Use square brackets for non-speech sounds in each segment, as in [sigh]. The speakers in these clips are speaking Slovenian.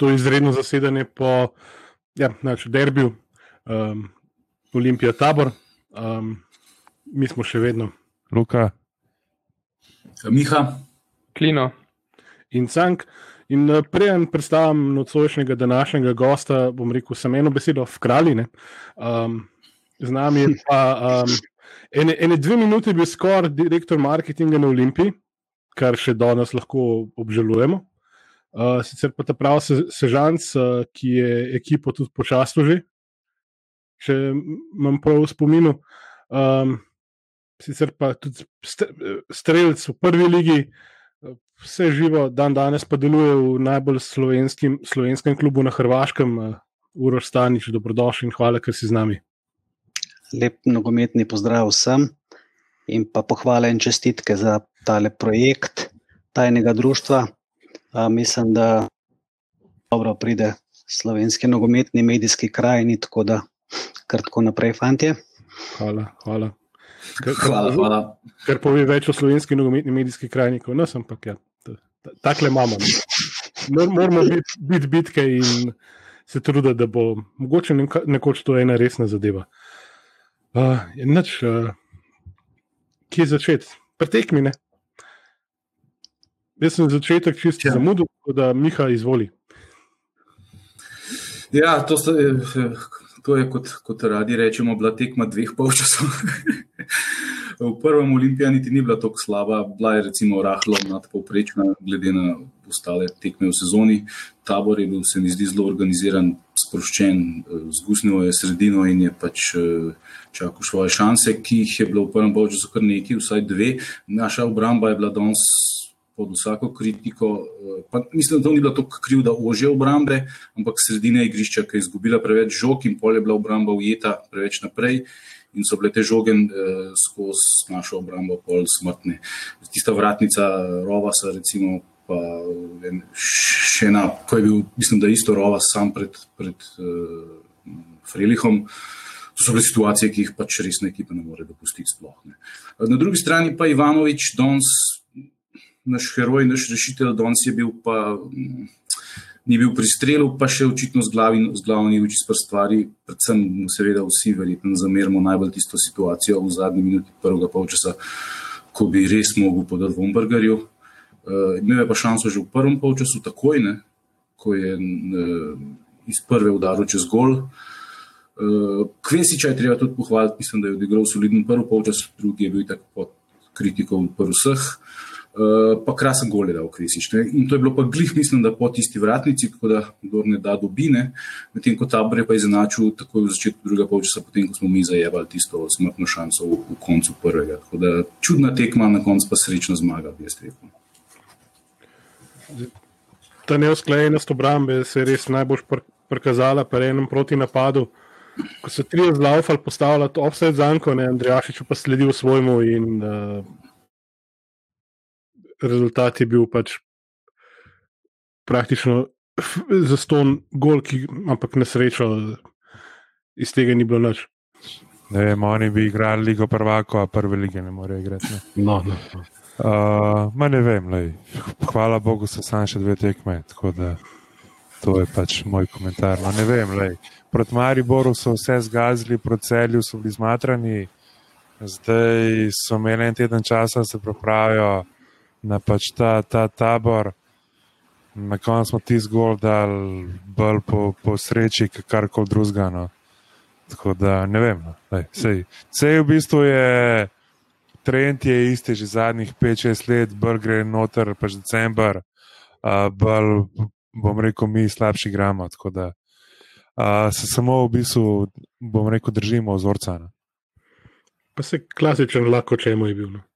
to izredno zasedanje po ja, znači, derbiju um, Olimpija Tabor. Um, mi smo še vedno. Luka. Miha. Klino. In Cank. In uh, preden predstavim nocojšnjega današnjega gosta, bom rekel samo eno besedo, v kraljine. Um, z nami je pa um, ene, ene dve minute bil skoraj direktor marketinga na Olimpiji, kar še danes lahko obžalujemo. Uh, sicer pa ta pravi se, sežanc, uh, ki je ekipo tudi počasno že, če imam prav v spominu. Um, sicer pa tudi streljec v prvi ligi, vse živo, dan danes pa deluje v najbolj slovenskem klubu na Hrvaškem, uh, Uroš Stanič, dobrodošli in hvala, ker si z nami. Lep nogometni pozdrav vsem in pa pohvale in čestitke za tale projekt tajnega društva mislim, da dobro pride slovenski nogometni medijski krajini, tako da kar tako naprej, fanti. Hvala, hvala. Kar, hvala, hvala. Ker pove več o slovenski nogometni medijski krajini, kot nas, ampak ja, takle imamo. Moramo biti bit bitke in se truditi, da bo mogoče nekoč to ena resna zadeva. Uh, Enač, uh, kje začeti? Pretekmi, ne? Jaz sem začetek čisto ja. zamudil, tako da Miha izvoli. Ja, to, sta, to je kot, kot radi rečemo, bila tekma dveh polčasov. [laughs] v prvem olimpijani niti ni bila tako slaba, bila je recimo rahlo nadpovprečna, glede na ostale tekme v sezoni. Tabor je bil, se mi zdi, zelo organiziran, sproščen, zgusnil je sredino in je pač čakal svoje šanse, ki jih je bilo v prvem polčasu kar nekaj, vsaj dve. Naša obramba je bila danes pod vsako kritiko. Eh, pa mislim, da to ni bilo tako krivda ože obrambe, ampak sredina igrišča, ki je izgubila preveč žog in pol je bila obramba ujeta preveč naprej. In so bile te žoge eh, skozi našo obrambo, pol smrtne. Tista vratnica Rovasa, recimo, pa še ena, ko je bil, mislim, da isto Rovas sam pred, pred uh, Frelihom. To so bile situacije, ki jih pač resna ekipa ne more dopustiti. Sploh, ne. Na drugi strani pa Ivanovič, Dons, naš heroj, naš rešitelj, danes je bil pa. Mm, ni bil pri strelu, pa še očitno z, glavi, z glavami uči s stvari, predvsem, seveda, vsi verjetno zamerimo najbolj tisto situacijo v zadnji minuti prvega polčasa, ko bi res mogel podati Vombergarju. Uh, imel je pa šanso že v prvem polčasu, takoj, ne, ko je uh, iz prve udaril čez gol. Uh, Kvesiča je treba tudi pohvaliti, mislim, da je odigral solidno prvi polčas, drugi je bil tako pod kritiko v vseh. Eh, pa krasen gol je dal Krisič. Ne? In to je bilo pa glih, mislim, da po tisti vratnici, tako da kdo ne da dobine, medtem ko tabor je pa izenačil takoj v začetku drugega polčasa, potem ko smo mi zajevali tisto smrtno šanso v, v koncu prvega. Tako da čudna tekma, na koncu pa srečna zmaga, bi jaz rekel. Ta neusklajenost obrambe se je res najbolj prikazala pri enem proti napadu. Ko so tri zlaufali, postavljali offset zanko, ne Andrejašič pa sledil svojemu in uh, rezultat je bil pač praktično za ston gol, ki, ampak na srečo iz tega ni bilo nič. Ne vem, oni bi igrali ligo prvako, a prve lige ne morejo igrati. Ne? No, no, no. Uh, ne vem, lej. hvala Bogu, so samo še dve tekme. To je pač moj komentar. No, ne vem, lej. proti Mariboru so vse zgazili, proti celju so bili zmatrani, zdaj so imeli en teden časa, da se pravijo na pač ta, ta tabor. Na koncu smo ti zgolj dal bolj po, po sreči, kar koli drugega. No. Tako da ne vem. No. Vse v bistvu je trend, je isti že zadnjih 5-6 let, bolj gre noter, pač decembr, uh, bolj bom rekel, mi slabši gramo. Tako da uh, se samo v bistvu, bom rekel, držimo ozorca. No. Pa se klasičen lahko čemu je bil. No.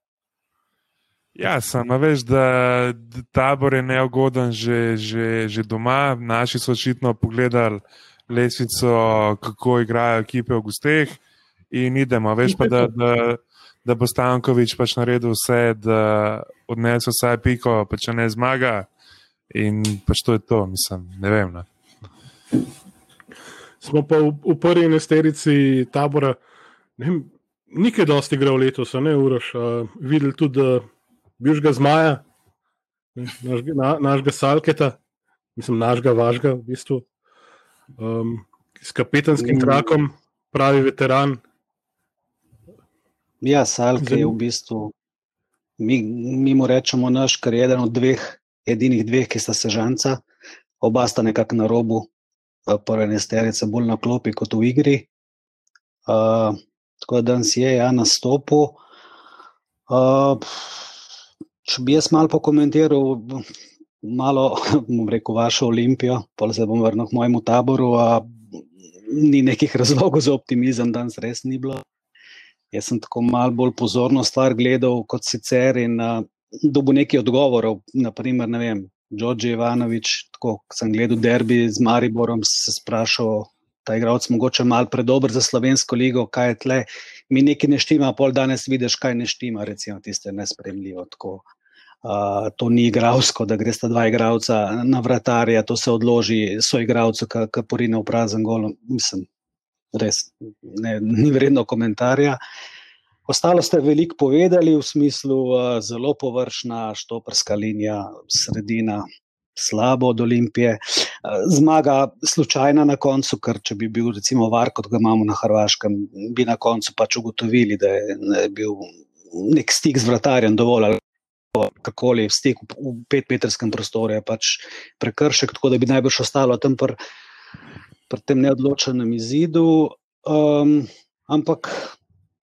Ja, samo veš, da tabor je neugoden že, že, že doma. Naši so očitno pogledali lesvico, kako igrajo ekipe v gusteh in idemo. Veš pa, da, da, da bo Stankovič pač naredil vse, da odnese vsaj piko, pa če ne zmaga. In pač to je to, mislim, ne vem. Ne. Smo pa v, v prvi nesterici tabora, ne vem, nekaj dosti igral letos, ne uroš. Uh, videli tudi bivšega zmaja, našega, na, našega salketa, mislim, našega, vašega, v bistvu. Um, s kapetanskim Mm. trakom, pravi veteran. Ja, Salke je v bistvu, mi, mi mu rečemo naš, ker je eden od dveh, edinih dveh, ki sta sežanca, oba sta nekako na robu eh, prve nesterice, bolj na klopi kot v igri. Uh, tako da danes je ja nastopil. Uh, če bi jaz malo pokomentiral, malo bom rekel, vašo olimpijo, pa se bom vrnil k mojemu taboru. A, ni nekih razlogov za optimizem, danes res ni bilo. Jaz sem tako malo bolj pozorno stvar gledal kot sicer in uh, dobil nekaj odgovorov. Naprimer, ne vem, Đorđe Ivanovič, tako ko sem gledal derbi z Mariborom, se sprašal, ta igralec mogoče malo predober za slovensko ligo, kaj je tle. Mi nekaj ne štima, pol danes vidiš, kaj ne štima, recimo tiste nespremljivo. Tako. Uh, to ni igralsko, da gresta dva igralca na vratarja, to se odloži so igralcu, ki porine v prazen gol. Mislim, res ne, ni vredno komentarja. Ostalo ste veliko povedali, v smislu uh, zelo površna, štoprska linija, sredina, slabo od Olimpije. Uh, zmaga slučajna na koncu, ker če bi bil recimo var, kot ga imamo na Hrvaškem, bi na koncu pač ugotovili, da je, je bil nek stik z vratarjem dovolj. Ali kakoli stik v, petmetrskem prostoru je pač prekršek, tako da bi najbrž ostalo tam pri pr tem neodločenem izidu. Um, ampak,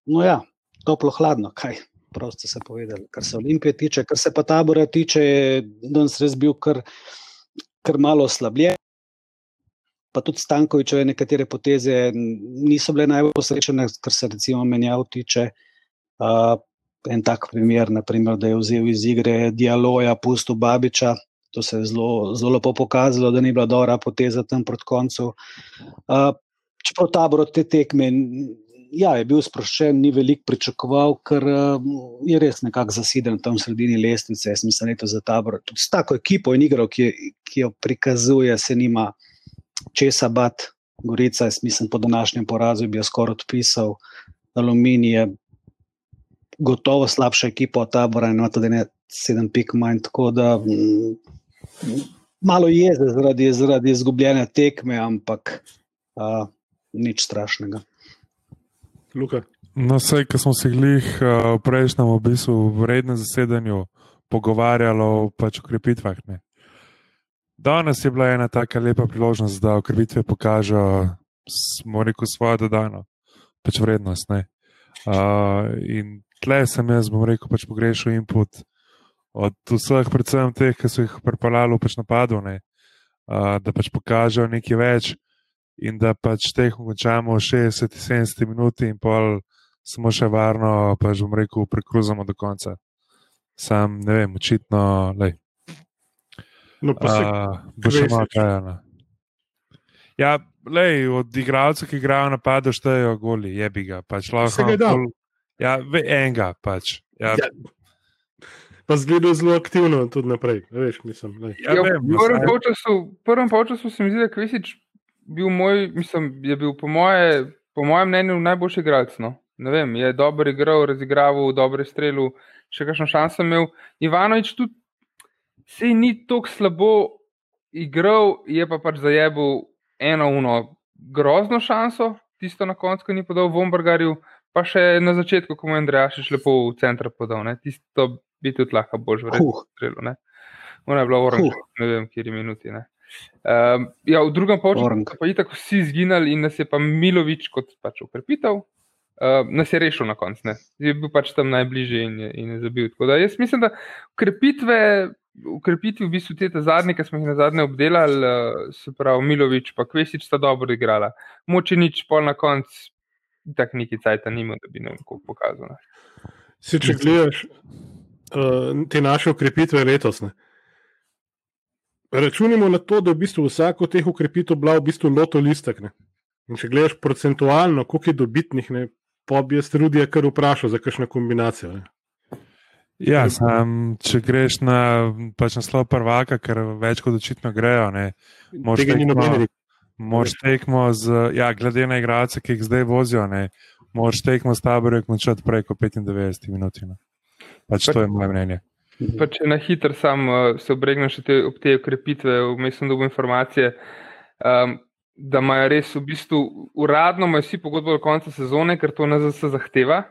no ja, toplo, hladno, kaj. Prav ste se povedali, kar se Olimpije tiče, kar se pa tabora tiče, je danes res bil kar, kar malo oslabljen. Pa tudi Stankovičeve nekatere poteze niso bile najbolj posrečene, kar se recimo menjav tiče. Uh, en tak primer, naprimer, da je vzel iz igre dialoga, pustil Babiča. To se je zelo, zelo lepo pokazalo, da ni bila dobra poteza tam proti koncu. Uh, čeprav tabor te tekme ja, je bil sproščen, ni veliko pričakoval, ker uh, je res nekako zaseden tam sredini lestvice. Jaz mislim, da je to za tabor. Tudi s tako ekipo in igro, ki, ki jo prikazuje, se nima česa bat. Gorica, jaz mislim, po današnjem porazu bi jo skoraj odpisal. Aluminij je gotovo slabša ekipa od tabora in ima tudi ne sedem pik manj. Tako da m, malo jeze zaradi, zaradi izgubljene tekme, ampak a, nič strašnega. Luka. No, vse, ki smo se glih uh, v prejšnjem obisku, v rednem zasedanju, pogovarjali o pač ukrepitvah. Ne. Danes je bila ena tako lepa priložnost, da ukrepitve pokažejo, rekel, svojo dodano pač vrednost. Ne. Uh, in tle sem jaz, bom rekel, pač pogrešal input od vseh, predvsem teh, ki so jih pripeljali v pač napadu, ne, uh, da pač pokažejo nekaj več in da pač teh končamo 60-70 minut in pol samo še varno, pač bom rekel, prekruzamo do konca. Sam ne vem, očitno, lej. No, pa se, bo še malo trajalo. Ja, lej, od igralcev, ki igrajo napadu, štejejo goli, je bi ga. Pač lahko, gol- Ja, ve- enega pač. Ja, Ja. pa zgleda zelo aktivno tudi naprej. Veš, mislim, lej. ja, Ja, vem, v prvem saj- polčasu- v prvem polčasu se mi zdi, da je Kvesič bil moj, mislim, je bil po, moje, po mojem mnenju najboljši igralec. No. Ne vem, je dobro igral, razigraval, dobro strelil, še kakšno šanso imel. Ivanovič tudi se ni tako slabo igral, je pa pač zajebil eno uno grozno šanso, tisto na koncu, ki ni podal Vombergarju, pa še na začetku, ko mu je Andrejašič lepo v center podal. Ne. Tisto bi tudi lahko boljš vredno Huh. strelil. ne. Ona je bila oranžna, Huh. ne vem, kje je minuti. Ne. Um, ja, v drugem so pa itak vsi izginili in nas je pa Milovič kot pač ukrepitev, uh, nas je rešil na koncu. ne. Je bil pač tam najbližje in je, in je zabil. Tako da jaz mislim, da ukrepitve. Ukrepitvi, v bistvu te zadnje, ki smo jih na zadnje obdelali, eh, se pravi Milovič in Kvesič, sta dobro igrala. Moče nič, pol na koncu, tako neki cajt nima, da bi vem, kako pokazal. Ne. Si, če gledaš uh, te naše ukrepitve letos, ne, računimo na to, da je v bistvu vsako teh ukrepitev bila v bistvu loto listek. Ne. In če gledaš procentualno, koliko je dobitnih, ne, pa bi jaz Rudija kar vprašal za kakšno kombinacijo. Ne. Ja, sam, če greš na, pač na slov prvaka, ker več kot očitno grejo, ne, Moraš Tega ni tekmo- noben rekel. moraš tekmo z, ja, glede na igralce, ki jih zdaj vozijo, ne, moraš tekmo s taborjem končati preko 95 minut. Pač to je moje mnenje. Pa če na hitro sam uh, se obregnem še te, ob te ukrepitve, vmesno dobo informacije, um, da imajo res v bistvu uradno imajo vsi pogodbo do konca sezone, ker to NZS zahteva.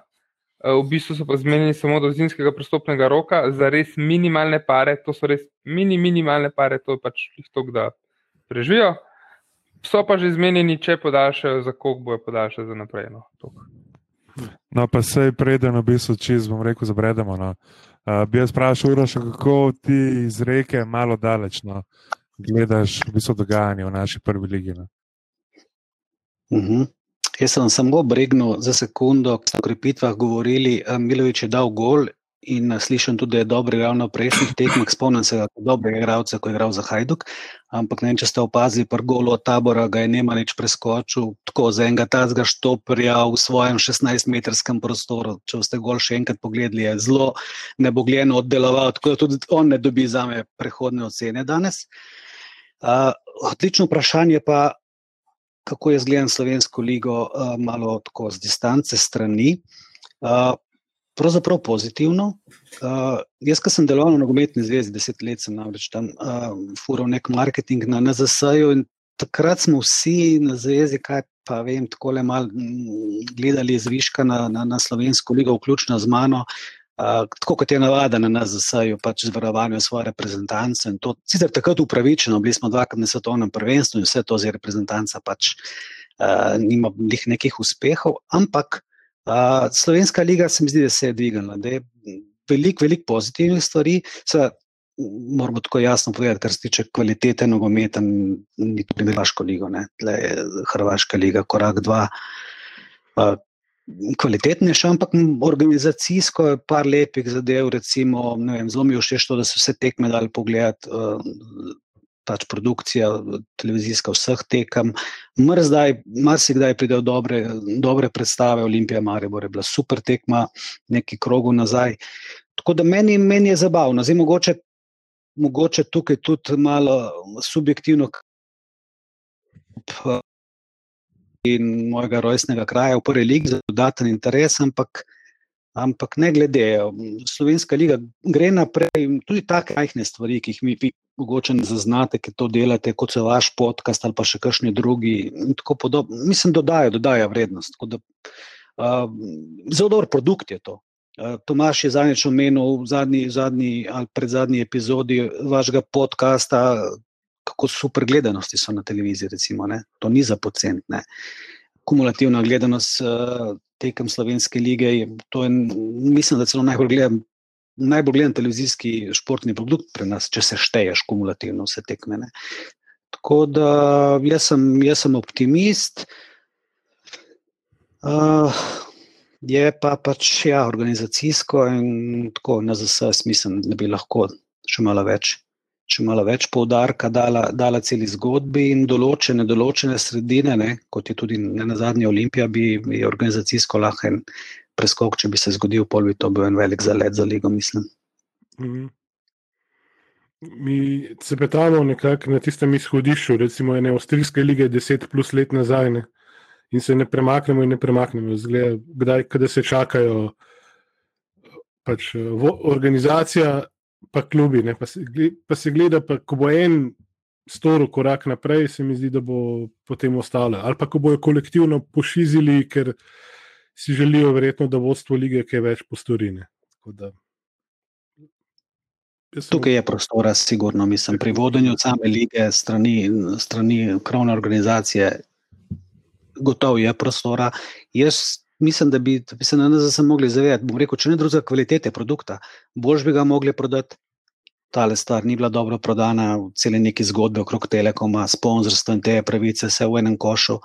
Uh, v bistvu so pa zmenili samo do zimskega prestopnega roka za res minimalne pare, to so res mini, minimalne pare, to je pač jih to, da preživijo. So pa že zmenjeni, če podaljšajo, za koliko bojo podaljšali za naprej. No, no pa sej preden v bistvu čez, bom rekel, zabredemo. No. Uh, bi jaz vprašal, Uroš, kako ti iz reke malo daleč no, gledaš v bistvu dogajanje v naši prvi ligi? No? Uh -huh. Jaz sem samo bregnil za sekundo, ko ste o krepitvah govorili. Milovič je dal gol in slišim tudi, da je dobro igral na prejšnjih tekmah. Spomnim se, da je dobro igral, ko je igral za Hajduk. Ampak ne vem, če ste opazili, da golo od tabora ga je Nemanič preskočil tako za enega tazga štoprja v svojem 16-metrskem prostoru. Če ste gol še enkrat pogledali, je zelo nebogljeno oddeloval, tako da tudi on ne dobi za me prehodne ocene danes. Uh, odlično vprašanje pa, kako jaz gledam slovensko ligo, uh, malo tako z distance strani. Uh, pravzaprav pozitivno. Uh, jaz, ki sem deloval na nogometni zvezi, deset let sem namreč tam uh, fural nek marketing na NZS-ju in takrat smo vsi na zvezi, kaj pa vem, tako le mal gledali zviška na, na, na slovensko ligo, vključno z mano. Uh, tako kot je navada na nas, zasaju pač z varovanjem svoje reprezentance. Sicer takrat upravičeno, bili smo dvakrat na svetovnem prvenstvu in vse to z reprezentanca pač uh, nima nekih uspehov, ampak Uh, Slovenska liga se mi zdi, da se je dvignila, da je veliko, veliko pozitivnih stvari. Seveda, moramo tako jasno povedati, kar se tiče kvalitete nogometa, ni to Hrvaška liga, ne je Hrvaška liga, korak dva. Uh, Kvalitetnejša, ampak organizacijsko je par lepih zadev, recimo, zelo mi je všeč to, da so vse tekme dali pogledati. Uh, pač produkcija televizijska vseh tekem. Marsikdaj pridejo dobre, dobre predstave, Olimpija Maribor je bila super tekma, neki krogu nazaj. Tako da meni, meni je zabavno. Zdaj, mogoče, mogoče tukaj tudi malo subjektivno. In mojega rojstnega kraja v prvi lig za dodaten interes, ampak Ampak ne glede, Slovenska liga gre naprej, tudi take majhne stvari, ki jih mi mogoče ne zaznate, ki to delate, kot so vaš podcast ali pa še kakšni drugi. Mislim, dodajo, dodajo vrednost. Da, uh, zelo dober produkt je to. Uh, Tomaš je zadnjič omenil v zadnji, zadnji ali pred zadnji epizodi vašega podcasta, kako super gledanosti so na televiziji. Recimo, to ni za pocent. Kumulativna gledanost. Uh, tekem slovenske lige. To je, mislim, da celo najbolj gledam. Najbolj gledan televizijski športni produkt pri nas, če se šteješ kumulativno vse tekmene. Tako da jaz sem, jaz sem optimist. Uh, je pa pač ja, organizacijsko in tako na ZS, mislim, da bi lahko še malo več še malo več poudarka dala, dala celi zgodbi in določene, določene sredine, ne, kot je tudi na zadnji Olimpija, bi, bi organizacijsko lahko en preskok, če bi se zgodil, pol bi to bil en velik zalet za ligo, mislim. Mhm. Mi se petamo nekako na tistem izhodišču, recimo ene avstrijske lige, deset plus let nazaj, ne, in se ne premaknemo, in ne premaknemo. Zgleda, kdaj, kdaj se čakajo. Pač, organizacija pa klubi. Pa se, pa se gleda, pa ko bo en storil korak naprej, se mi zdi, da bo potem ostalo. Ali pa ko bojo kolektivno pošizili, ker si želijo, verjetno, da vodstvo lige kaj več postorine. Tukaj je prostora, sigurno, mislim, pri vodenju same lige, strani, strani krovne organizacije, gotovo je prostora. Jaz mislim, da bi, da bi se na zase mogli zavedati. Bom rekel, če ne druga kvalitete produkta, boš bi ga mogli prodati. Tale stvar ni bila dobro prodana, cele neke zgodbe okrog Telekoma, sponzorstva in te pravice, vse v enem košu.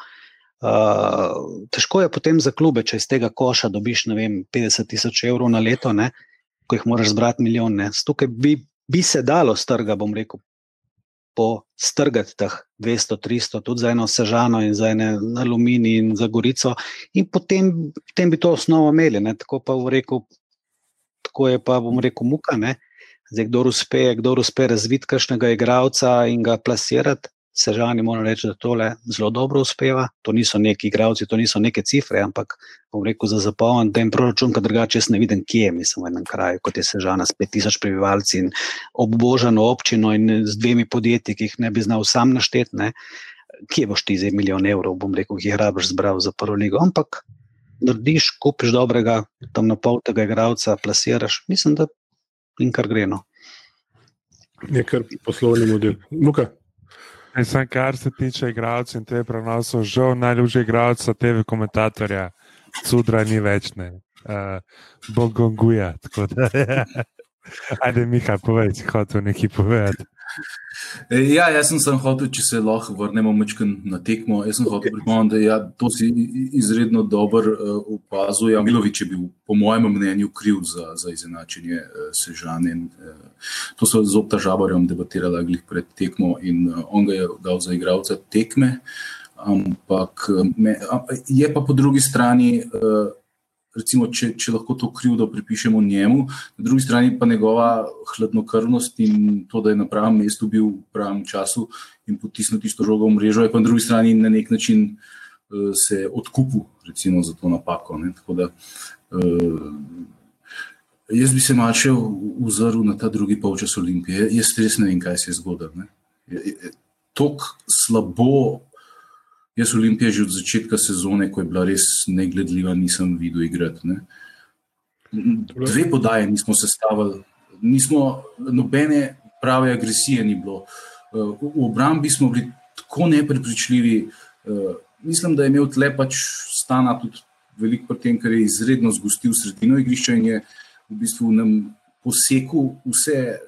Uh, težko je potem za klube, če iz tega koša dobiš vem, 50 tisoč evrov na leto, ne, ko jih moraš zbrati milijone. Tukaj bi, bi se dalo strga, bom rekel, postrgati teh 200, 300, tudi za eno sežano in za eno aluminij in za gorico, in potem, potem bi to osnovo imeli. Ne? Tako pa v reku, tako je pa bom rekel, muka. Ne? Zdaj, kdo uspe, kdo uspe razviti kakšnega igralca in ga plasirati, Sežani moram reči, da tole zelo dobro uspeva. To niso neki igravci, to niso neke cifre, ampak bom rekel za zapolnjen ten proračun, kad drugače jaz ne vidim, kje je, mislim, v enem kraju, kot je Sežana s 5000 prebivalci in obbožano občino in z dvemi podjetji, ki jih ne bi znal sam našteti, ne. Kje boš ti za milijon evrov, bom rekel, ki jih rabiš zbral za prvo ligo, ampak narediš, kupiš dobrega, tam na pol tega igravca, plasiraš, mislim, da in kar gre, no. Je kar poslovni model. Luka, Mislim, kar se tiče igralcev in te prenosov, žal najljubši igralec TV komentatorja, Cudra ni več, ne. Uh, Bogonguja. tako da, [laughs] Ajde, Miha, povej, si hotel nekaj povedati. E, Ja, jaz sem samo hotel, če se lahko vrnemo na tekmo. Jaz sem hotel pripomniti, da ja, to si izredno dobro uh, opazil. Ja, Milovič je bil, po mojem mnenju, kriv za, za izenačenje uh, Sežane. In, uh, to so z Opta Žabarjem debatirali glih pred tekmo in uh, on ga je dal za igralca tekme. Ampak me, je pa po drugi strani. Uh, recimo, če, če lahko to krivdo pripišemo njemu, na drugi strani pa njegova hladnokrvnost in to, da je na pravem mestu bil v pravem času in potisnil tisto žogo v mrežo, je pa na drugi strani na nek način uh, se odkupil recimo, za to napako. Ne? Tako da uh, jaz bi se malce ozrl na ta drugi polčas Olimpije. Jaz res ne vem, kaj se je zgodilo. Tako slabo Jaz Olimpije že od začetka sezone, ko je bila res negledljiva, nisem videl igrati. Ne. Dve podaje nismo sestavili, nismo, nobene prave agresije ni bilo. V obrambi smo bili tako neprepričljivi. Mislim, da je imel tle pač stana tudi veliko pri tem, ker je izredno zgostil sredino igrišča in je v bistvu nam posekal vse,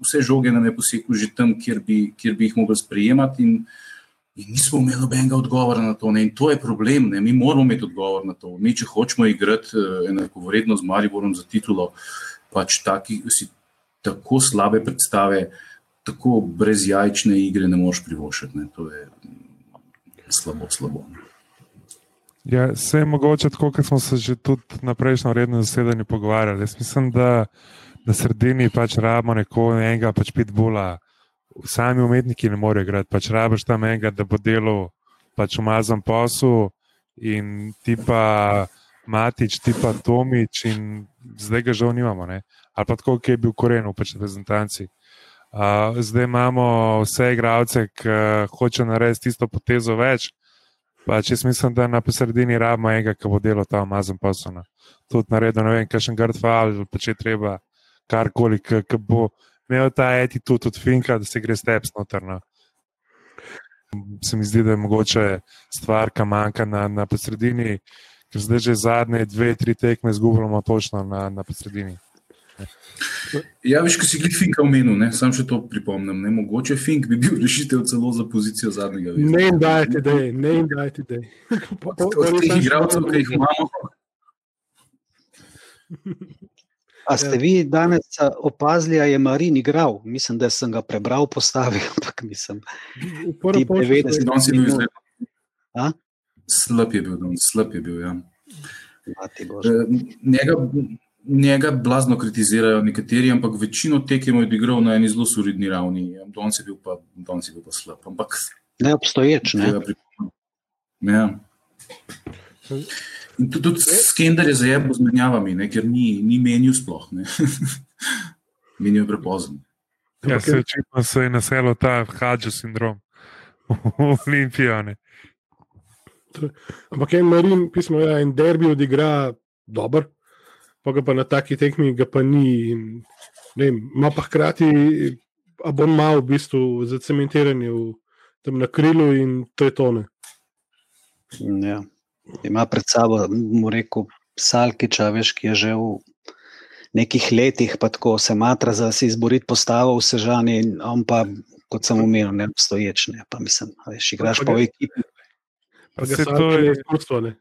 vse žoge, nam je posekal že tam, kjer bi, kjer bi jih mogli sprejemati. In, In nismo imeli nobenega odgovora na to. Ne? In to je problem. Ne? Mi moramo imeti odgovor na to. Mi, če hočemo igrati enako vredno z Mariborom za titulo, pač taki, si tako slabe predstave, tako brezjajčne igre ne moreš privošiti. Ne? To je slabo, slabo. Ja, vse je mogoče tako, kot smo se že tudi na prejšnjem rednem zasedanju pogovarjali. Jaz mislim, da na sredini pač rabimo nekoga, enega pač pitbula sami umetniki ne morejo igrati, pač rabiš tam enega, da bo delal pač umazan posel in ti pa Matič, ti pa Tomič in zdaj ga žal nimamo. Ne? Ali pa tako, ki je bil koren v pač reprezentanci. Uh, zdaj imamo vse igralce, ki hočejo narediti tisto potezo več. Pač jaz mislim, da na sredini rabimo enega, ki bo delal ta umazan posel. Tudi naredil, ne vem, kakšen grd fal, pa če treba karkoli, ki bo imel ta etitud od Finka, da se gre steps notrno. Se mi zdi, da je mogoče stvar, ki manjka na, na sredini, ker zdaj že zadnje dve, tri tekme izgubljamo točno na, na sredini. Ja, veš, ko si gledal Finka omenil, sam še to pripomnim. Ne? Mogoče Fink bi bil rešitev celo za pozicijo zadnjega. Vira. Ne jim dajte, da je, ne jim dajte, da je. Od teh igralcev, ki jih imamo. [laughs] A ste vi danes opazili, da je Marin igral? Mislim, da sem ga prebral, [laughs] postavil, ampak nisem. 90 minut si bil izredno. Slab je bil, slab je bil. Ja. Njega, njega blazno kritizirajo nekateri, ampak večino tekem je odigral na eni zelo suridni ravni. Danes je bil pa, je bil pa slab. Ampak, ne obstoječ, ne? Ja. In tudi, tudi Skender je zajel z menjavami, ne, ker ni, ni menil sploh. [laughs] menil je prepozen. Ja, se očitno se je naselil ta Hadžo sindrom [laughs] v Olimpijane. Ampak en marin, pismo, ja, en derbi odigra dober, pa ga pa na taki tekmi ga pa ni. Ima pa hkrati, a bom mal v bistvu zacementiranje v tem na krilu in to je tone. Ja ima pred sabo, mu rekel, Salkiča, veš, ki je že v nekih letih, pa tako se matra za si izboriti postavo v Sežani, on pa, kot sem omenil, ne obstoječ, ne, pa mislim, veš, igraš pa v ekipi. Pa se to je izkustvo, ne.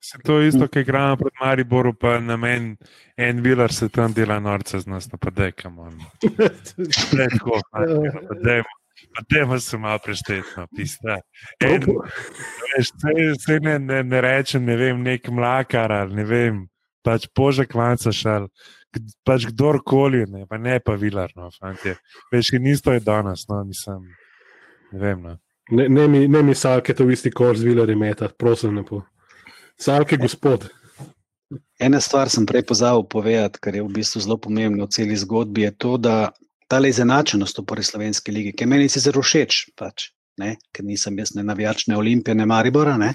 Se to je isto, ki igramo pred Mariboru, pa na meni en vilar se tam dela norce z nas, no pa dekamo. Ne, [laughs] tako, dajmo. Dajmo se malo preštetno, pista. Se ne, ne, ne rečem, ne vem, nek mlakar ali ne vem, pač požek vanca šal, pač kdorkoli, ne pa, ne pa vilar, no, fantje. Veš, ki nisto je danes, no, mislim. Ne vem. No. Ne, ne, mi, ne mi salke to v isti koš z vilerji metati, prosim. Lepo. Salke, gospod. Ena stvar sem prej pozabil povedati, kar je v bistvu zelo pomembno v celi zgodbi, je to, da ta izenačenost v prvi slovenski ligi, ki meni se zelo všeč, pač, ne, ker nisem jaz ne navijač ne Olimpije, ne Maribora, ne,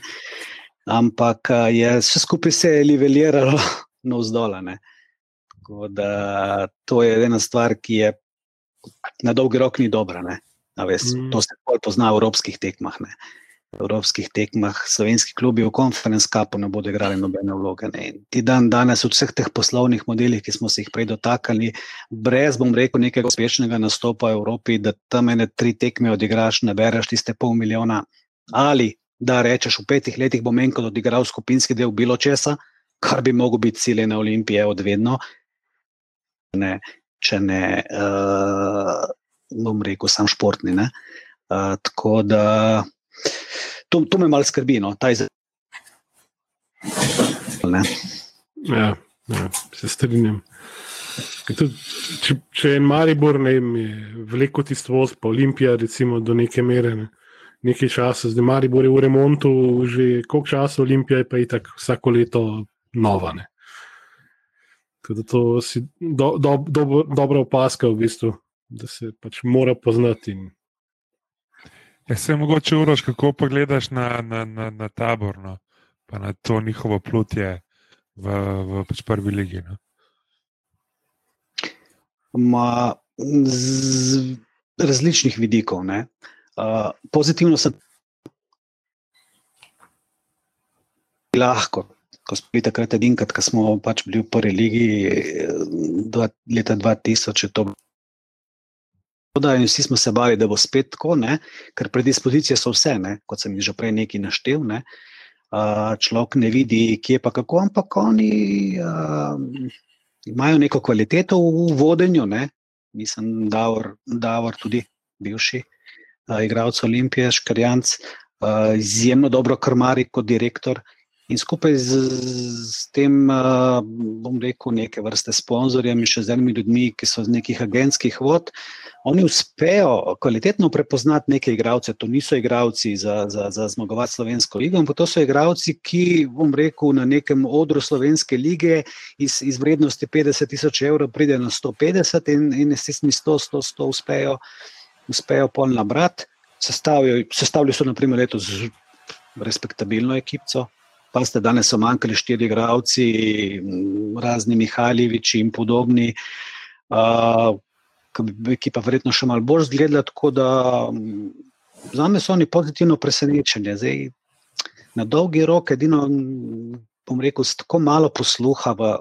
ampak je vse skupaj se je niveliralo [laughs] na vzdola. To je ena stvar, ki je na dolgi rok ni dobra. Ne. Mm. To se bolj pozna v evropskih tekmah. Ne. Evropskih tekmah slovenski klubi v konferenc kapu ne bodo igrali nobene vloge. Ne. Ti dan danes v vseh teh poslovnih modelih, ki smo se jih prej dotaknili, brez, bom rekel, nekega uspešnega nastopa v Evropi, da tam ene tri tekme odigraš, nabereš tiste pol milijona ali da rečeš v petih letih bom enkrat odigral skupinski del bilo česa, kar bi mogel biti cilj na olimpije odvedno. Ne, če ne, uh, bom rekel, sam športni. Uh, tako da to, to me malo skrbi, no, ta izraz. Ja, ja, se strinjam. Tudi, če, če je en Maribor, ne vem, veliko tisto voz, pa Olimpija, recimo, do neke mere, ne, nekaj časa, zdaj Maribor je v remontu, že koliko časa, Olimpija je pa i tako vsako leto nova. Ne. Tako da to si do, do, do, dobra opaska, v bistvu, da se pač mora poznati. Ja, se mogoče uroš, kako pa gledaš na, na, na, na tabor, no? pa na to njihovo plutje v, v pač prvi ligi. No? Ma, z različnih vidikov. Uh, pozitivno sem lahko, ko smo bili takrat edinkrat, ko smo pač bili v prvi ligi, dva, leta 2000. To... Da, vsi smo se bali, da bo spet tako, ne? ker predispozicije so vse, ne? kot sem jih že prej nekaj naštel. Ne? Uh, človek ne vidi, kje pa kako, ampak oni uh, imajo neko kvaliteto v vodenju. Ne? Mislim, da je tudi bivši uh, igralec Olimpije, Škarjanc, uh, izjemno dobro krmari kot direktor. In skupaj z, z tem, uh, bom rekel, neke vrste sponzorjem in še z enimi ljudmi, ki so z nekih agentskih vod, oni uspejo kvalitetno prepoznati neke igralce. To niso igralci za, za, za zmagovati slovensko ligo, ampak to so igralci, ki, bom rekel, na nekem odru slovenske lige iz, iz vrednosti 50 tisoč evrov pride na 150 in, in s tistimi 100, 100, 100 uspejo, uspejo pol nabrati. Sestavljali so, naprimer, letos respektabilno ekipo. Pa ste danes omankali štiri igravci, razni Mihajloviči in podobni, uh, ki pa verjetno še malo bolj zgledali. Tako da za me so oni pozitivno presenečeni. Zdaj, na dolgi rok, edino, bom rekel, tako malo posluha v,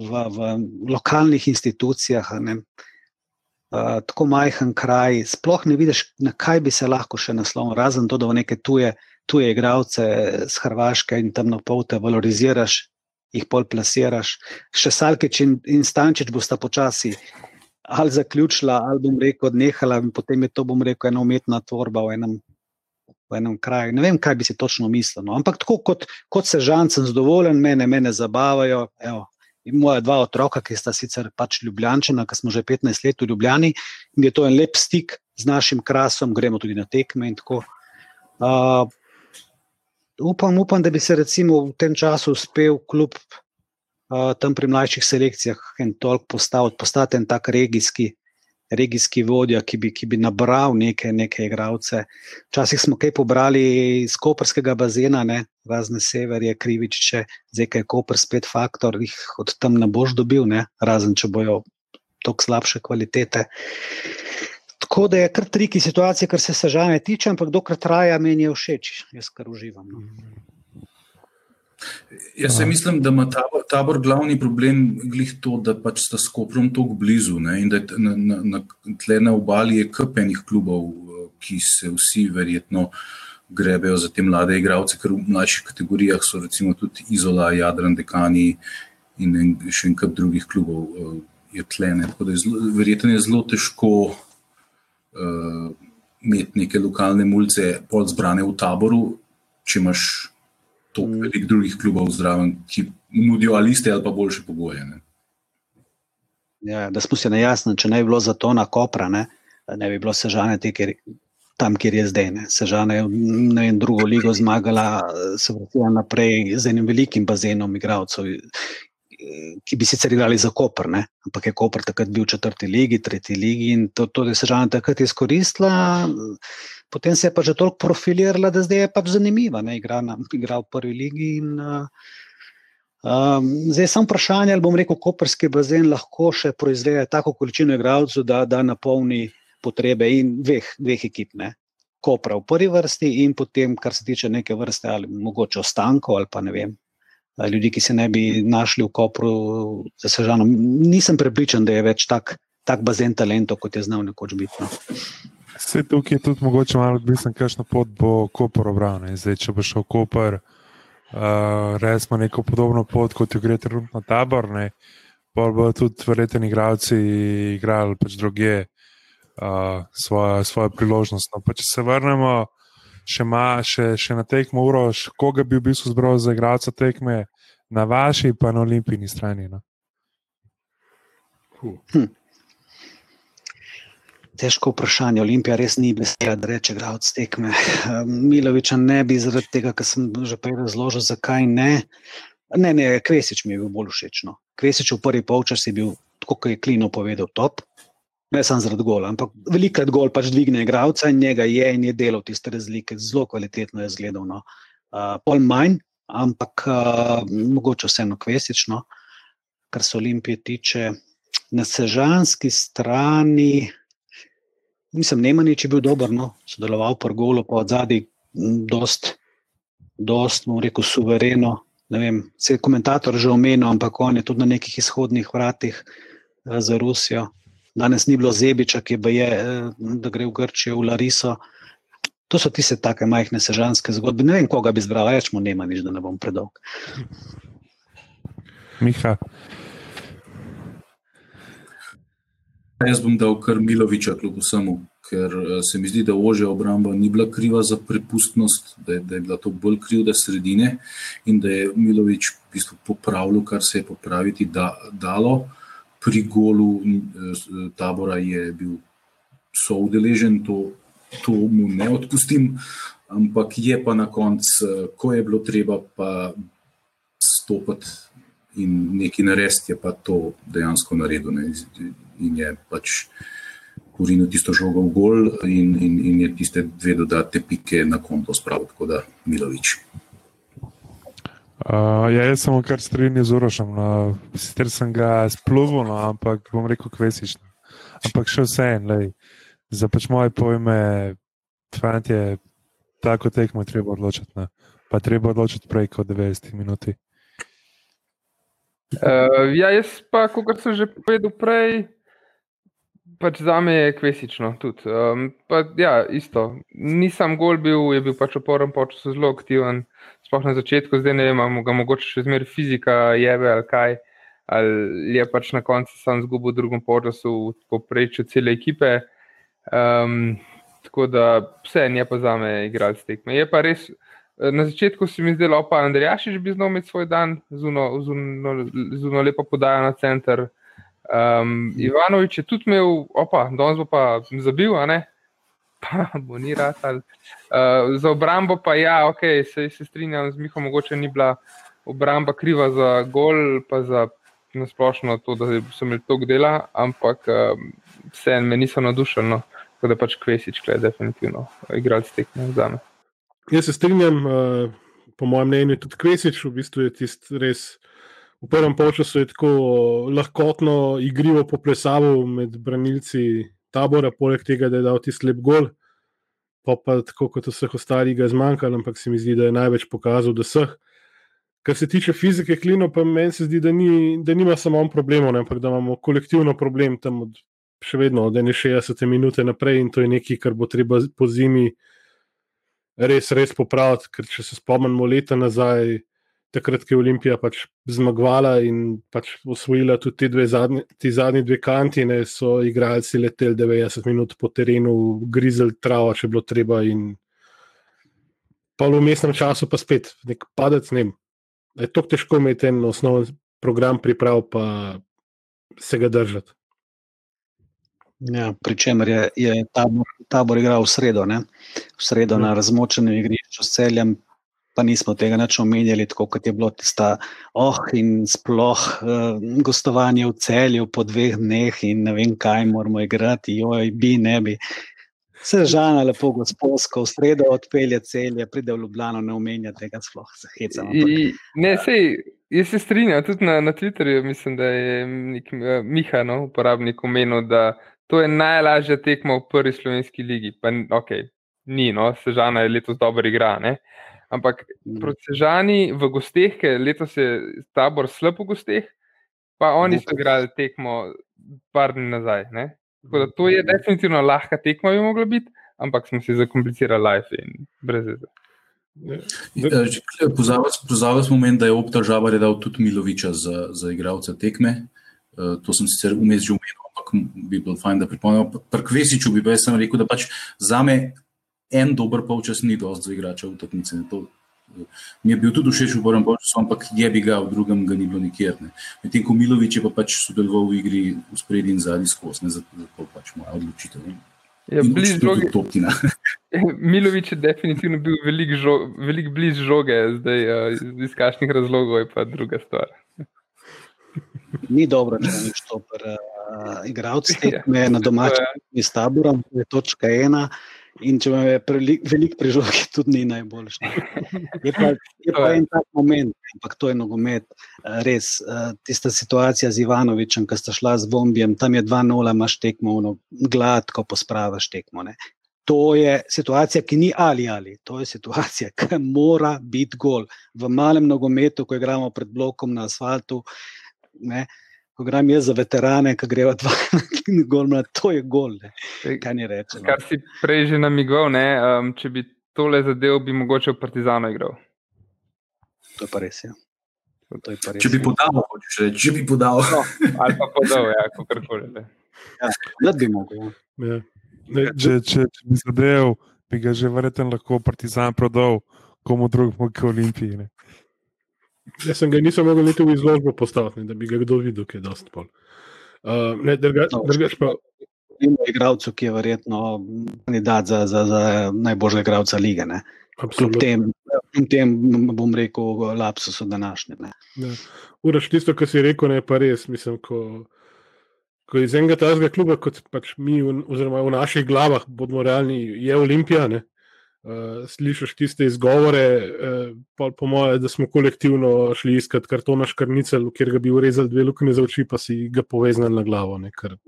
v, v lokalnih institucijah. Uh, tako majhen kraj, sploh ne vidiš, na kaj bi se lahko še naslovil, razen to, da v neke tuje tuje igralce z Hrvaške in tam na pol te valoriziraš, jih pol plasiraš. Še Salkeč in, in Stančič bosta počasi ali zaključila, ali bom rekel, odnehala, in potem je to, bom rekel, ena umetna tvorba v enem, v enem kraju. Ne vem, kaj bi si točno mislil. No. Ampak tako kot, kot se žan, sem zadovoljen, mene, mene zabavajo. Evo. In moja dva otroka, ki sta sicer pač ljubljančena, ki smo že 15 let v Ljubljani, in je to en lep stik z našim krasom, gremo tudi na tekme. Uh, upam, upam, da bi se recimo v tem času uspel kljub uh, tam pri mlajših selekcijah in toliko postaviti, postati en tak regijski. Regijski vodja, ki bi, ki bi nabral neke, neke igralce. Včasih smo kaj pobrali iz koperskega bazena, ne? razne severje, kriviče, zdaj je koper spet faktor, jih od tam ne boš dobil, ne? razen če bojo tako slabše kvalitete. Tako da je kar triki situacije, kar se sežane tiče, ampak dokler traja, meni je všeč, jaz kar uživam. No. Jaz se mislim, da ima tabor, tabor glavni problem glih to, da pač sta skoprom tako blizu ne? in da na, na, na tle na obali je krpenih klubov, ki se vsi verjetno grebejo za te mlade igralce, ker v mlajših kategorijah so recimo tudi Izola, Jadran, Dekani in še en kup drugih klubov je tlene. Tako da je zelo, verjetno je zelo težko imeti neke lokalne mulce, pol zbrane v taboru, če imaš toliko mm. velikih drugih klubov zraven, ki nudijo ali iste ali pa boljše pogoje. Ne? Ja, da smo se na jasnem, če ne bi bilo za to na kopra, ne, ne bi bilo sežane te tam, kjer je zdaj. Ne. Sežana je ne vem, drugo ligo zmagala, se vrtila naprej z enim velikim bazenom igralcev, ki bi sicer igrali za Koper, ne. ampak je Koper takrat bil v četrti ligi, tretji ligi in to, to je Sežana takrat izkoristila. Potem se je pa že toliko profilirala, da zdaj je pač zanimiva. Ne, igra, na, igra v prvi ligi. In, uh, um, zdaj je samo vprašanje, ali bom rekel, koperski bazen lahko še proizvede tako količino igralcev, da, da napolni potrebe in dveh, dveh ekip. Ne. Kopra v prvi vrsti, in potem, kar se tiče neke vrste, ali mogoče ostankov, ali pa ne vem, ljudi, ki se ne bi našli v Kopru, za sežano. Nisem prepričan, da je več tak, tak bazen talentov, kot je znal nekoč biti. No. Vse tukaj je tudi mogoče malo odvisno, kakšno pot bo Koper. Zdaj, če bo šel Koper, uh, res ima neko podobno pot, kot jo gre trenutno tabor, ne, pa bodo tudi verjetni igravci igrali pač druge uh, svojo, svojo priložnost. No, če se vrnemo še, ma, še, še na tekmo Uroš, koga bi v bistvu zbral za igralca tekme na vaši pa na olimpijni strani? No? Hm. Težko vprašanje. Olimpija res ni beseda, da reče, da je tekme. [laughs] Miloviča ne bi zaradi tega, kar sem že prej razložil, zakaj ne. Ne, ne, Kvesič mi je bil bolj všeč. No. Kvesič v prvi polčas je bil, kot je Klino povedal, top. Ne samo zaradi gola, ampak velikrat gol pač dvigne igralca in njega je in je delal tiste razlike, zelo kvalitetno je izgledal. No. Uh, pol manj, ampak uh, mogoče vseeno kvesično, kar se Olimpije tiče. Na sežanski strani, Mislim, Nemanič je bil dober, no, sodeloval pri Golu, pa od zadaj, dost, dost, bom rekel, suvereno. Vem, se je komentator že omenil, ampak on je tudi na nekih izhodnih vratih eh, za Rusijo. Danes ni bilo Zebiča, ki je, eh, da gre v Grčijo, v Lariso. To so tiste take majhne sežanske zgodbe. Ne vem, koga bi zbral, rečemo, nema nič, da ne bom predolg. Miha. Jaz bom dal kar Miloviča, kljub vsemu, ker eh, se mi zdi, da ožja obramba ni bila kriva za prepustnost, da je, da je bila to bolj krivda sredine in da je Milovič v bistvu popravil, kar se je popraviti da, dalo. Pri golu eh, tabora je bil soudeležen, to, to mu ne odpustim, ampak je pa na koncu, eh, ko je bilo treba pa stopiti in nekaj narediti, je pa to dejansko naredil. Ne in je pač urinil tisto žogo v gol, in, in, in je tiste dve dodatne pike na konto spravil, tako da Milovič. Uh, ja, jaz sem kar strinjal z Urošem, no, sicer sem ga spluval, no, ampak bom rekel kvesično. Ampak še vse en, za pač moje pojme, fantje, tako tekmo treba odločiti. No. Pa treba odločiti prej kot 90 minuti. Uh, ja, jaz pa, kot sem že povedal prej, pač za me je kvesično tudi. Um, pa, ja, isto. Nisem gol bil, je bil pač oporen, pač so zelo aktiven. Sploh na začetku, zdaj ne vem, ali ga mogoče še zmeraj fizika jebe ali kaj. Ali je pač na koncu sam zgubil v drugem času, poprečju cele ekipe. Um, tako da vse je pa za me igralec tekme. Je pa res, na začetku se mi zdelo, pa Andrejašič bi znal imeti svoj dan, zuno lepo podajo na center. Um, Ivanovič je tudi imel, opa, danes bo pa zabil, a ne, pa [laughs] bo ni rasal. Uh, za obrambo pa ja, ok, se, se strinjam z Mihom, mogoče ni bila obramba kriva za gol, pa za nasplošno to, da so imeli toliko dela, ampak um, vse en me niso navdušili, no. tako da pač Kvesič, kaj je definitivno igralec tekme za me. Jaz se strinjam, uh, po mojem mnenju, tudi Kvesič v bistvu je tisti res v prvem času je tako lahkotno igrivo poplesaval med branilci tabora, poleg tega, da je dal ti slep gol. Pa, pa tako kot vseh ostalih, ga je zmanjkalo, ampak se mi zdi, da je največ pokazal, da vseh. Kar se tiče fizike, klino, pa meni se zdi, da, ni, da nima samo on problemov, ampak da imamo kolektivno problem tam od, še vedno od 61 minut naprej in to je nekaj, kar bo treba po zimi res, res popraviti. Ker če se spomnimo leta nazaj, takrat, ko je Olimpija pač zmagovala in pač osvojila tudi te, zadnji, te zadnji dve kanti, ne, so igralci leteli 90 minut po terenu, grizel travo, če bilo treba. Pa v mestnem času pa spet nek padec. Ne, je to težko imeti en osnoven program priprav, pa se ga držati. Ja, Pričemer je, je tabor, tabor igral v sredo, ne? v sredo na razmočenem igrišču s celjem, pa nismo tega več omenjali, tako kot je bilo tista, oh, in sploh uh, gostovanje v celju po dveh dneh, in ne vem, kaj moramo igrati, joj, bi ne bi. Se žana lepo, gospodsko, v sredo odpelje celje, pride v Ljubljano, ne omenja tega, sploh se heca. I, ne, sej, jaz se strinjam, tudi na, na Twitterju mislim, da je nek, uh, Miha, no, uporabnik, omenil, da to je najlažja tekma v prvi slovenski ligi. Pa, okay, ni, no, Sežana je letos dobro igra. Ne? Ampak Mm. proti Sežani v gosteh, ker letos je tabor slab v gosteh, pa oni so igrali tekmo par dni nazaj. Ne? Tako da to je definitivno lahka tekma, bi mogla biti, ampak smo si zakomplicirali life in brez veze. Pozavali smo meni, da je Opta Žabar je dal tudi Miloviča za, za igralca tekme. Uh, to sem sicer vmes že omenil, ampak bi bilo fajn, da pripomnim. Pri Kvesiču bi pa jaz rekel, da pač za me en dober polčas ni dosti za igrača v tekmice. To, uh, mi je bil tudi všeč v prvem polčasu, ampak je bi ga, v drugem ga ni bilo nikjer. ne. Medtem ko Milovič je pa pač sodeloval v igri v spredi in zadnji skozi, zato zato pač moja odločitev. ne. Ja, bliž žoge, tudi Toptina. [laughs] Milovič je definitivno bil veliko žo, velik bliž žoge, zdaj uh, iz, kakšnih razlogov je pa druga stvar. [laughs] Ni dobro, če ne štoper. Uh, igralci [laughs] tekme na domačem tekmi s taborom, to je točka ena. In če me veliko prižogi, tudi ni najboljši. Je pa, je pa en tak moment, ampak to je nogomet. eh, Res, eh, tista situacija z Ivanovičem, ki sta šla z bombijem, tam je 2-0, imaš tekmo, ono, gladko pospravaš tekmo. Ne. To je situacija, ki ni ali ali, to je situacija, ki mora biti gol. V malem nogometu, ko igramo pred blokom na asfaltu, ne, ko gram jaz za veterane, ki grejo dva na [laughs] gol, to je gol. Ne. Kaj ni reče? No. Kar si prej že namigal, ne, um, če bi tole zadev, bi mogoče v Partizanu igral. To je pa res. Ja. To je pa res, Če bi ja. podal, hočeš reči, če bi podal. No, ali pa podal, ja, kakorkoli. ne. Rad bi mogel. ja. Ja. Ne, Če, če, če bi zadev, bi ga že verjetno lahko Partizan prodal komu drugemu kot Olimpiji. Ne. Jaz sem ga nisem mogel niti v izložbo postaviti, ne, da bi ga kdo videl, ki je dosti pol. Uh, ne, druga, No, drugač pa, o igralcu, ki je verjetno kandidat za, za, za najboljšega igralca lige. Ne. Kljub absolutno. tem, kljub tem, bom rekel, lapsusu današnje. Ne. Ja. Uraš tisto, kar si rekel, ne pa res. Mislim, ko, ko iz enega tazga kluba, kot pač mi, v, oziroma v naših glavah, bomo realni, je Olimpija. Ne? Uh, slišiš tiste izgovore, uh, po, mojem, da smo kolektivno šli iskat kartona škrnicel, kjer ga bi urezali dve luknje za oči, pa si ga povezali na glavo. Ne? Ker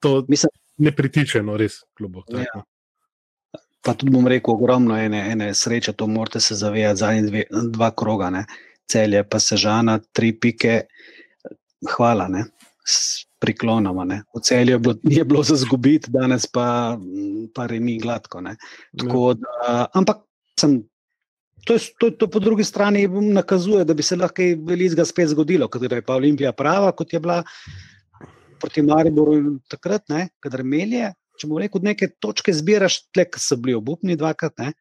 to Mislim, ne pritiče, no res, klubo. Ja. pa tudi bom rekel, ogromno ene, ene sreče, to morate se zavedati, zadnji dve, dva kroga, ne. celje pa sežana, tri pike, hvala, ne. S priklonoma. Ne. V celju je bilo, je bilo za zgubiti, danes pa, pa remi gladko. Tako da, ampak sem. To, je, to, to po drugi strani nakazuje, da bi se lahko kaj velikega spet zgodilo, ker je pa Olimpija prava, kot je bila proti Mariboru takrat, ne, kadar melje. Če bomo rekel, neke točke zbiraš, tle, ki so bili obupni dvakrat, ne,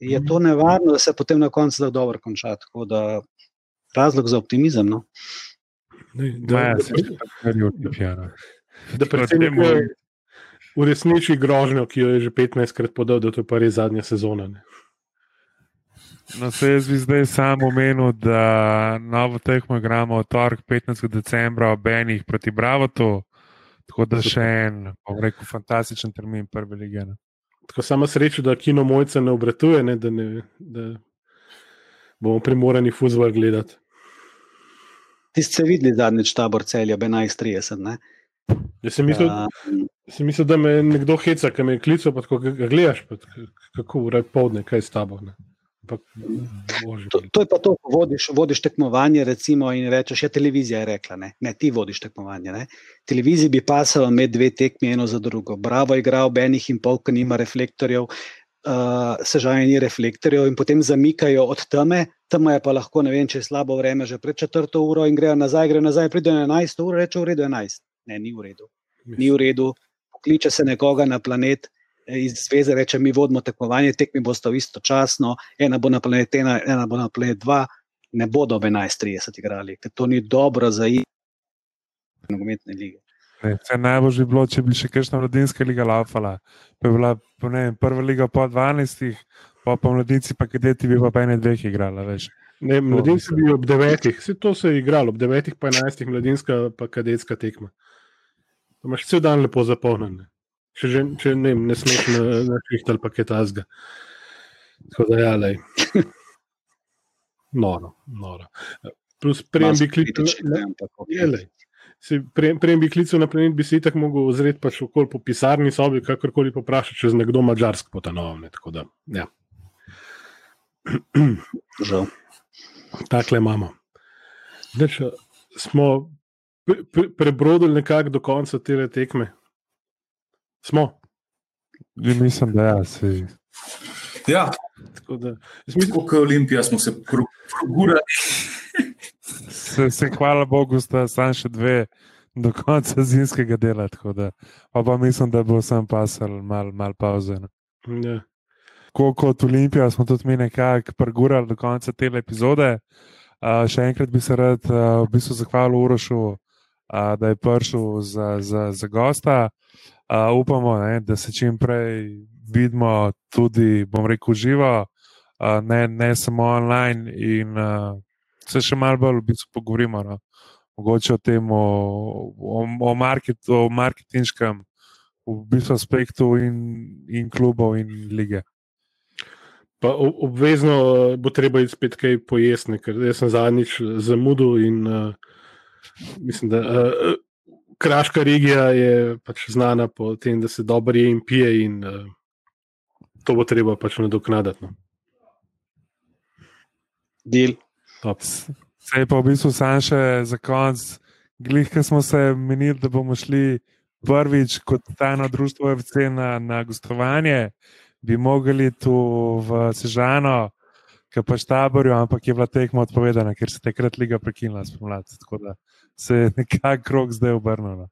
je to nevarno, da se potem na koncu da dobro konča. Tako da razlog za optimizem. No. Ne, da, se še tako ni Olimpijana. da predsednik uresniči grožnjo, ki jo je že 15 krat podal, da to je pa res zadnja sezona. Ne. No, se jaz bi zdaj samo omenil, da novo tekmo igramo v torek 15. decembra ob enih proti Bravotu. Tako da še en, bom rekel, fantastičen termin prve lige. ne. Tako sama sreča, da kino mojca ne obratuje, ne, da, ne, da bomo primorani fuzbol gledati. Ti ste videli zadnjič tabor celja, B1130. Ne? Jaz sem mislil, A, sem mislil, da me nekdo heca, ki me je klical, pa tako ga ga gledaš, pa, kako ure povdne, kaj je s tabo. Ne. Ampak, bože, To, to je pa to, ko vodiš, vodiš tekmovanje recimo, in rečeš, ja, televizija je rekla, ne, ne ti vodiš tekmovanje. Ne. Televiziji bi pasalo imeti dve tekmi, eno za drugo. Bravo je igral, benih in pol, ki nima reflektorjev, uh, sežanje ni reflektorjev in potem zamikajo od teme. Tema je pa lahko, ne vem, če je slabo vreme, že pred četrto uro in grejo nazaj, grejo nazaj, pridejo na 11 uro, reče v redu 11. Ne, ni v redu. Ni v redu. Pokliče se nekoga na planet, eh, iz zveze reče, mi vodimo tekmovanje, tekmi boste istočasno, ena bo na planet ena, ena bo na planet dva, ne bodo ob 11.30 igrali, ker to ni dobro za igro nogometne lige. Ne, vse najbolj bi bilo, če bi še kakšna mladinska liga laufala. Pa je bila po ne, vem, prva liga po 12, pa pa mladinci, pa kadeti bi pa pa ene dveh igrala. Veš. Ne, mladinci bi ob devetih, vse to se je igralo, ob devetih pa enajstih mladinska pa kadetska tekma. To imaš cel dan lepo zapolnjen. Če, že, če ne, ne smeš na, na šviht ali pa kaj tasga. Tako da ja, lej. [laughs] Noro, noro. Plus prejem bi klical. Prej prej bi klical na planet, bi si tako mogel ozreti pač okoli po pisarni sobi, kakorkoli poprašati, če z nekdo mačarsk po ta novem. ne, Tako da, ja. [clears throat] Žal. Takle imamo. Deč, smo pre, pre, prebrodili nekako do konca te tekme. Smo. Ja, Mislim, da ja, se Ja, Tako Da, jaz mislim, kot Olimpija smo se progurali. Se, se hvala Bogu, sta samo še dve do konca zimskega dela. pa, pa mislim, da bo sam pasal malo mal pauze. No. ja. Ko, kot Olimpija smo tudi mi nekako pregurali do konca te epizode. Uh, še enkrat bi se rad uh, v bistvu zahvalil Urošu, uh, da je prišel za, za, za gosta. Uh, upamo, ne, da se čim prej vidimo tudi, bom rekel, živo, uh, ne, ne samo online. In uh, se še malo bolj v bistvu pogovorimo. No. Mogoče o tem, o, o, o, market, o marketinškem v bistvu aspektu in, in klubov in lige. Pa obvezno eh, bo treba iti spet kaj pojasni, ker jaz sem zadnjič zamudil in uh, mislim, da uh, Kraška regija je pač znana po tem, da se dobro je in pije, in uh, to bo treba pač nadoknaditi. No. Del. Top. Se je pa v bistvu sam še za konec, glih, ki smo se menili, da bomo šli prvič kot tajno društvo FC na, na gostovanje, bi mogli tu v Sežano, ki pa štaborju, ampak je bila tekma odpovedana, ker se je takrat liga prekinila spomladi. Tako da se je [laughs] nekako krok zdaj obrnil.